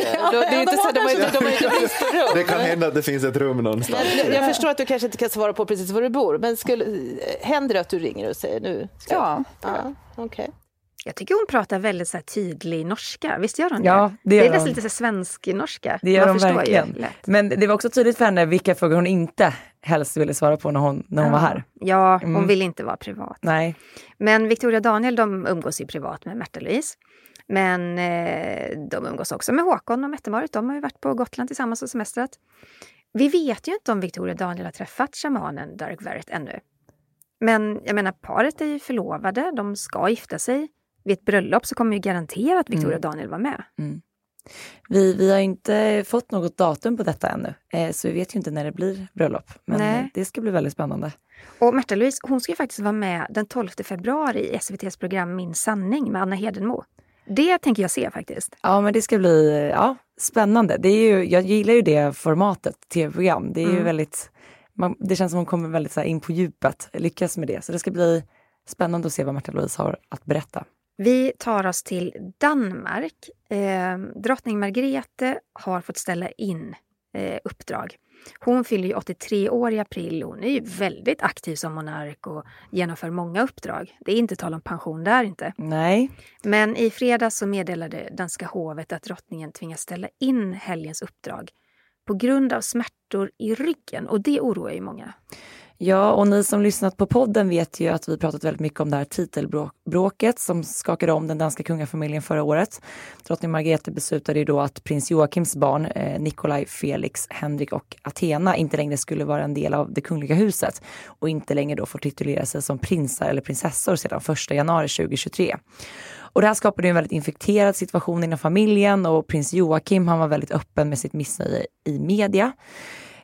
är [laughs] inte så, de, har inte, de har inte brist på rum. Det kan hända att det finns ett rum någonstans. Men jag förstår att du kanske inte kan svara på precis var du bor, men skulle, händer det att du ringer och säger nu? Ska Ja. ja okej. Jag tycker hon pratar väldigt så tydlig norska. Visst gör hon det? Ja, det det gör är nästan hon. lite svensk-norska. Det gör Man ju verkligen. Men det var också tydligt för henne vilka frågor hon inte helst ville svara på när hon, när hon var här. Ja, hon Mm. vill inte vara privat. Nej. Men Victoria och Daniel de umgås ju privat med Märta-Louise. Men eh, de umgås också med Håkon och Mette-Marit. De har ju varit på Gotland tillsammans och semestrat. Vi vet ju inte om Victoria och Daniel har träffat shamanen Derek Verrett ännu. Men jag menar, paret är ju förlovade. De ska gifta sig. Vid ett bröllop så kommer ju garanterat Victoria och Daniel vara med. Vi, vi har inte fått något datum på detta ännu, eh, så vi vet ju inte när det blir bröllop. Men Nej. eh, det ska bli väldigt spännande. Och Märta-Louise, hon ska ju faktiskt vara med den 12 februari i SVTs program Min sanning med Anna Hedenmo. Det tänker jag se faktiskt. Ja, men det ska bli eh, ja, spännande. Det är ju, jag gillar ju det formatet, tv-program. Det är ju Mm. väldigt, man, det känns som hon kommer väldigt så in på djupet, lyckas med det. Så det ska bli spännande att se vad Märta Louise har att berätta. Vi tar oss till Danmark. Eh, drottning Margrethe har fått ställa in eh, uppdrag. Hon fyller ju 83 år i april. Hon är ju väldigt aktiv som monark och genomför många uppdrag. Det är inte tal om pension där inte. Nej, Men i fredags så meddelade danska hovet att drottningen tvingas ställa in helgens uppdrag på grund av smärtor i ryggen och det oroar ju många. Ja, och ni som lyssnat på podden vet ju att vi pratat väldigt mycket om det här titelbråket som skakade om den danska kungafamiljen förra året. Drottning Margrethe beslutade ju då att prins Joakims barn, eh, Nikolaj, Felix, Henrik och Athena inte längre skulle vara en del av det kungliga huset och inte längre då får titulera sig som prinsar eller prinsessor sedan 1 januari 2023. Och det här skapade en väldigt infekterad situation inom familjen och prins Joakim han var väldigt öppen med sitt missnöje i media.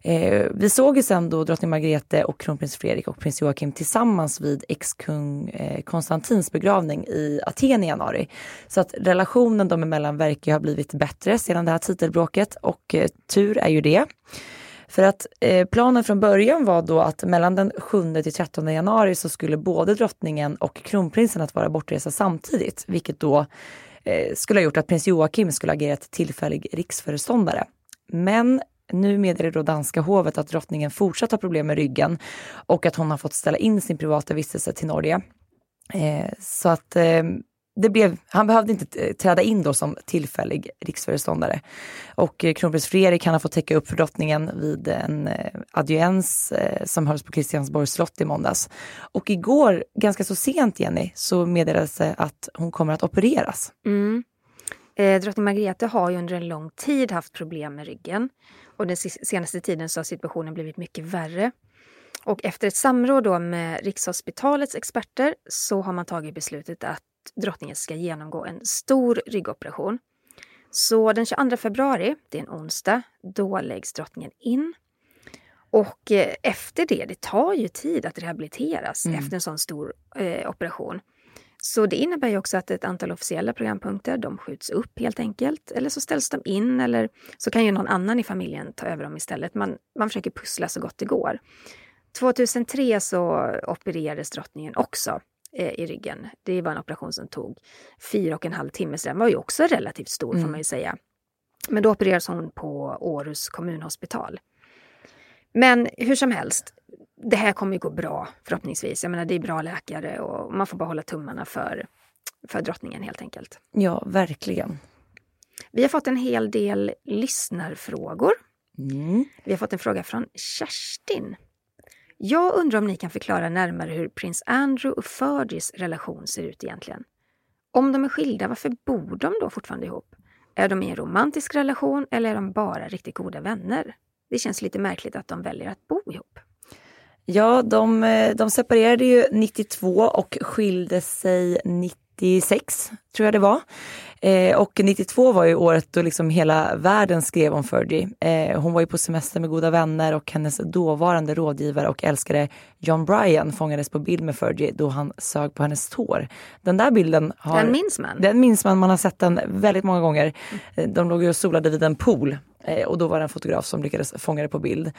Eh, vi såg ju sen då drottning Margrethe och kronprins Fredrik och prins Joakim tillsammans vid ex-kung eh, Konstantins begravning i Aten i januari. Så att relationen dem emellan verkar ha blivit bättre sedan det här titelbråket och eh, tur är ju det. För att eh, planen från början var då att mellan den 7 till 13 januari så skulle både drottningen och kronprinsen att vara bortresa samtidigt, vilket då eh, skulle ha gjort att prins Joakim skulle agerat tillfällig riksföreståndare. Men nu meddelar då danska hovet att drottningen fortsatt har problem med ryggen och att hon har fått ställa in sin privata vistelse till Norge. Eh, så att eh, det blev, han behövde inte eh, träda in då som tillfällig riksföreståndare. Och eh, kronprins Fredrik han har fått täcka upp för drottningen vid en eh, audiens eh, som hölls på Kristiansborgs slott i måndags. Och igår, ganska så sent Jenny, så meddelades det att hon kommer att opereras. Mm. Eh, drottning Margrethe har ju under en lång tid haft problem med ryggen. Och den senaste tiden så har situationen blivit mycket värre. Och efter ett samråd då med Rikshospitalets experter så har man tagit beslutet att drottningen ska genomgå en stor ryggoperation. Så den 22 februari, det är en onsdag, då läggs drottningen in. Och eh, efter det, det tar ju tid att rehabiliteras mm. efter en sån stor eh, operation. Så det innebär ju också att ett antal officiella programpunkter, de skjuts upp helt enkelt. Eller så ställs de in eller så kan ju någon annan i familjen ta över dem istället. Man, man försöker pussla så gott det går. 2003 så opererades drottningen också eh, i ryggen. Det var en operation som tog fyra och en halv timme, så den var ju också relativt stor mm. får man ju säga. Men då opererades hon på Århus kommunhospital. Men hur som helst, det här kommer ju gå bra förhoppningsvis. Jag menar, det är bra läkare och man får bara hålla tummarna för, för drottningen helt enkelt. Ja, verkligen. Vi har fått en hel del lyssnarfrågor. Mm. Vi har fått en fråga från Kerstin. Jag undrar om ni kan förklara närmare hur prins Andrew och Fergies relation ser ut egentligen. Om de är skilda, varför bor de då fortfarande ihop? Är de i en romantisk relation eller är de bara riktigt goda vänner? Det känns lite märkligt att de väljer att bo ihop. Ja, de, eh, de separerade ju 92 och skilde sig 96, tror jag det var. Eh, och 92 var ju året då liksom hela världen skrev om Fergie. Eh, hon var ju på semester med goda vänner och hennes dåvarande rådgivare och älskare John Bryan fångades på bild med Fergie då han sög på hennes tår. Den där bilden har, Den minns man. Den minns man, man har sett den väldigt många gånger. Eh, de låg ju och solade vid en pool eh, och då var det en fotograf som lyckades fånga det på bild.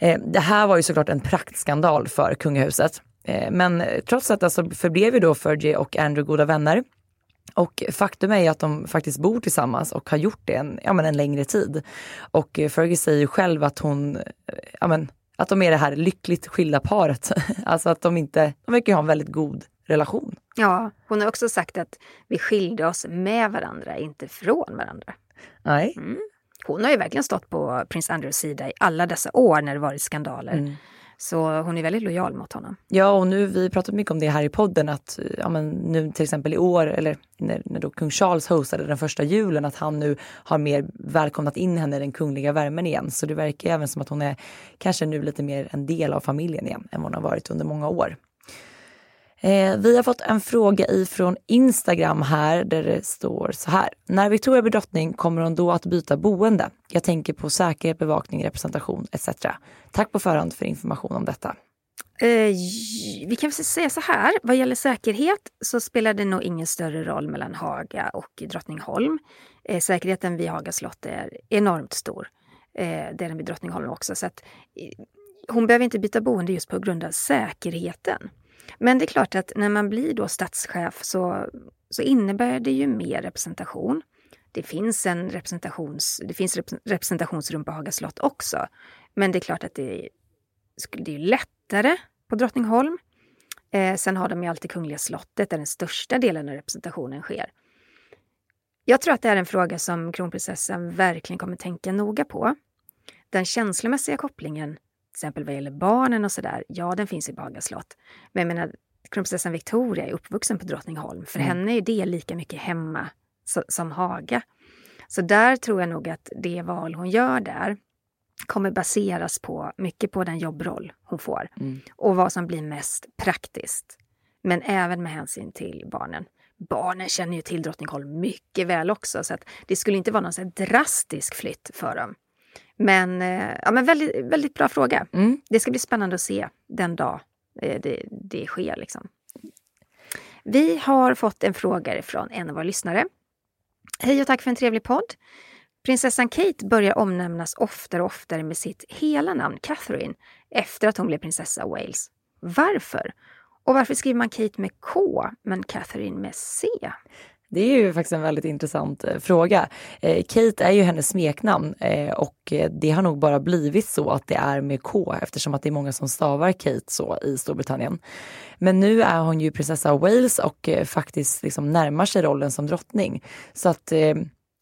Eh, det här var ju såklart en praktskandal för kungahuset. Eh, men trots att alltså förblev ju då Fergie och Andrew goda vänner. Och faktum är ju att de faktiskt bor tillsammans och har gjort det en, ja, men en längre tid. Och eh, Fergie säger ju själv att hon, ja, men, att de är det här lyckligt skilda paret. [laughs] alltså att de inte, de verkar ha en väldigt god relation. Ja, hon har också sagt att vi skilde oss med varandra, inte från varandra. Nej. Mm. Hon har ju verkligen stått på prins Andrews sida i alla dessa år när det varit skandaler. Mm. Så hon är väldigt lojal mot honom. Ja, och nu, vi pratat mycket om det här i podden, att ja, men nu till exempel i år, eller när, när då kung Charles hostade den första julen, att han nu har mer välkomnat in henne i den kungliga värmen igen. Så det verkar även som att hon är kanske nu lite mer en del av familjen igen än vad hon har varit under många år. Eh, vi har fått en fråga ifrån Instagram här där det står så här. När Victoria blir drottning kommer hon då att byta boende? Jag tänker på säkerhet, bevakning, representation etc. Tack på förhand för information om detta. Eh, vi kan säga så här, vad gäller säkerhet så spelar det nog ingen större roll mellan Haga och Drottningholm. Eh, säkerheten vid Haga slott är enormt stor. Eh, det är den vid Drottningholm också. Så att, eh, hon behöver inte byta boende just på grund av säkerheten. Men det är klart att när man blir då statschef så, så innebär det ju mer representation. Det finns, en representations, det finns representationsrum på Haga slott också. Men det är klart att det, det är lättare på Drottningholm. Eh, sen har de ju alltid Kungliga slottet där den största delen av representationen sker. Jag tror att det är en fråga som kronprinsessan verkligen kommer tänka noga på. Den känslomässiga kopplingen exempel vad gäller barnen och sådär, ja den finns i Baga slott. Men jag menar, kronprinsessan Victoria är uppvuxen på Drottningholm. För Mm. henne är det lika mycket hemma so- som Haga. Så där tror jag nog att det val hon gör där kommer baseras på mycket på den jobbroll hon får Mm. och vad som blir mest praktiskt. Men även med hänsyn till barnen. Barnen känner ju till Drottningholm mycket väl också så att det skulle inte vara någon så drastisk flytt för dem. Men, eh, ja, men väldigt, väldigt bra fråga. Mm. Det ska bli spännande att se den dag eh, det, det sker. Liksom. Vi har fått en fråga från en av våra lyssnare. Hej och tack för en trevlig podd. Prinsessan Kate börjar omnämnas oftare och oftare med sitt hela namn Catherine efter att hon blev prinsessa Wales. Varför? Och varför skriver man Kate med K men Catherine med C? Det är ju faktiskt en väldigt intressant eh, fråga. Eh, Kate är ju hennes smeknamn eh, och det har nog bara blivit så att det är med K eftersom att det är många som stavar Kate så i Storbritannien. Men nu är hon ju prinsessa av Wales och faktiskt liksom närmar sig rollen som drottning. Så att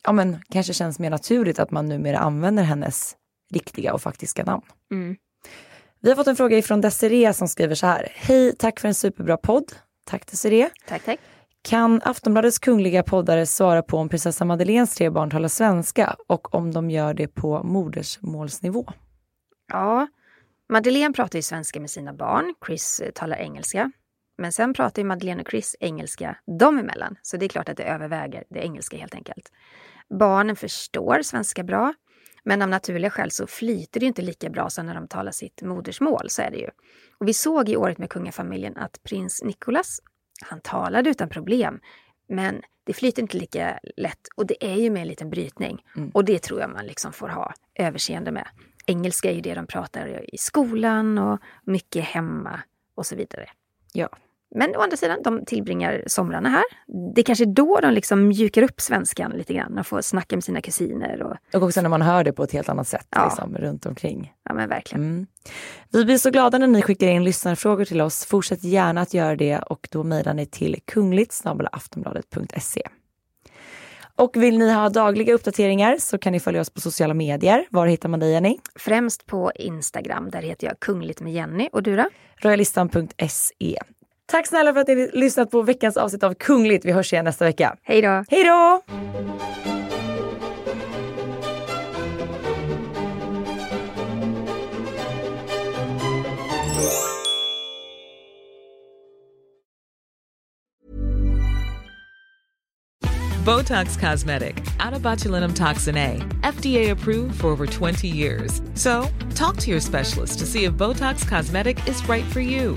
ja men kanske känns mer naturligt att man numera använder hennes riktiga och faktiska namn. Mm. Vi har fått en fråga ifrån Desiree som skriver så här. Hej, tack för en superbra podd. Tack Desiree. Tack, tack. Kan Aftonbladets kungliga poddare svara på om prinsessa Madeleines tre barn talar svenska och om de gör det på modersmålsnivå? Ja, Madeleine pratar ju svenska med sina barn. Chris eh, talar engelska. Men sen pratar ju Madeleine och Chris engelska dem emellan. Så det är klart att det överväger det engelska helt enkelt. Barnen förstår svenska bra. Men av naturliga skäl så flyter det ju inte lika bra som när de talar sitt modersmål, så är det ju. Och vi såg i året med kungafamiljen att prins Nicolas han talade utan problem. Men det flyter inte lika lätt och det är ju med en liten brytning. Mm. Och det tror jag man liksom får ha överseende med. Engelska är ju det de pratar i skolan och mycket hemma och så vidare. Ja. Men å andra sidan, de tillbringar somrarna här. Det är kanske då de liksom mjukar upp svenskan lite grann och får snacka med sina kusiner. Och, Och också när man hör det på ett helt annat sätt Ja. liksom, runt omkring. ja men verkligen. Mm. Vi blir så glada när ni skickar in lyssnarfrågor till oss. Fortsätt gärna att göra det och då mejlar ni till kungligt aftonbladet.se. Och vill ni ha dagliga uppdateringar så kan ni följa oss på sociala medier. Var hittar man dig Jenny? Främst på Instagram, där heter jag Kungligt med Jenny. Och du då? Royalistan.se. Tack snälla för att ni lyssnat på veckans avsnitt av Kungligt. Vi hörs igen nästa vecka. Hej då! Hej då! Botox Cosmetic, out of botulinum toxin A, FDA approved for over 20 years. So, talk to your specialist to see if Botox Cosmetic is right for you.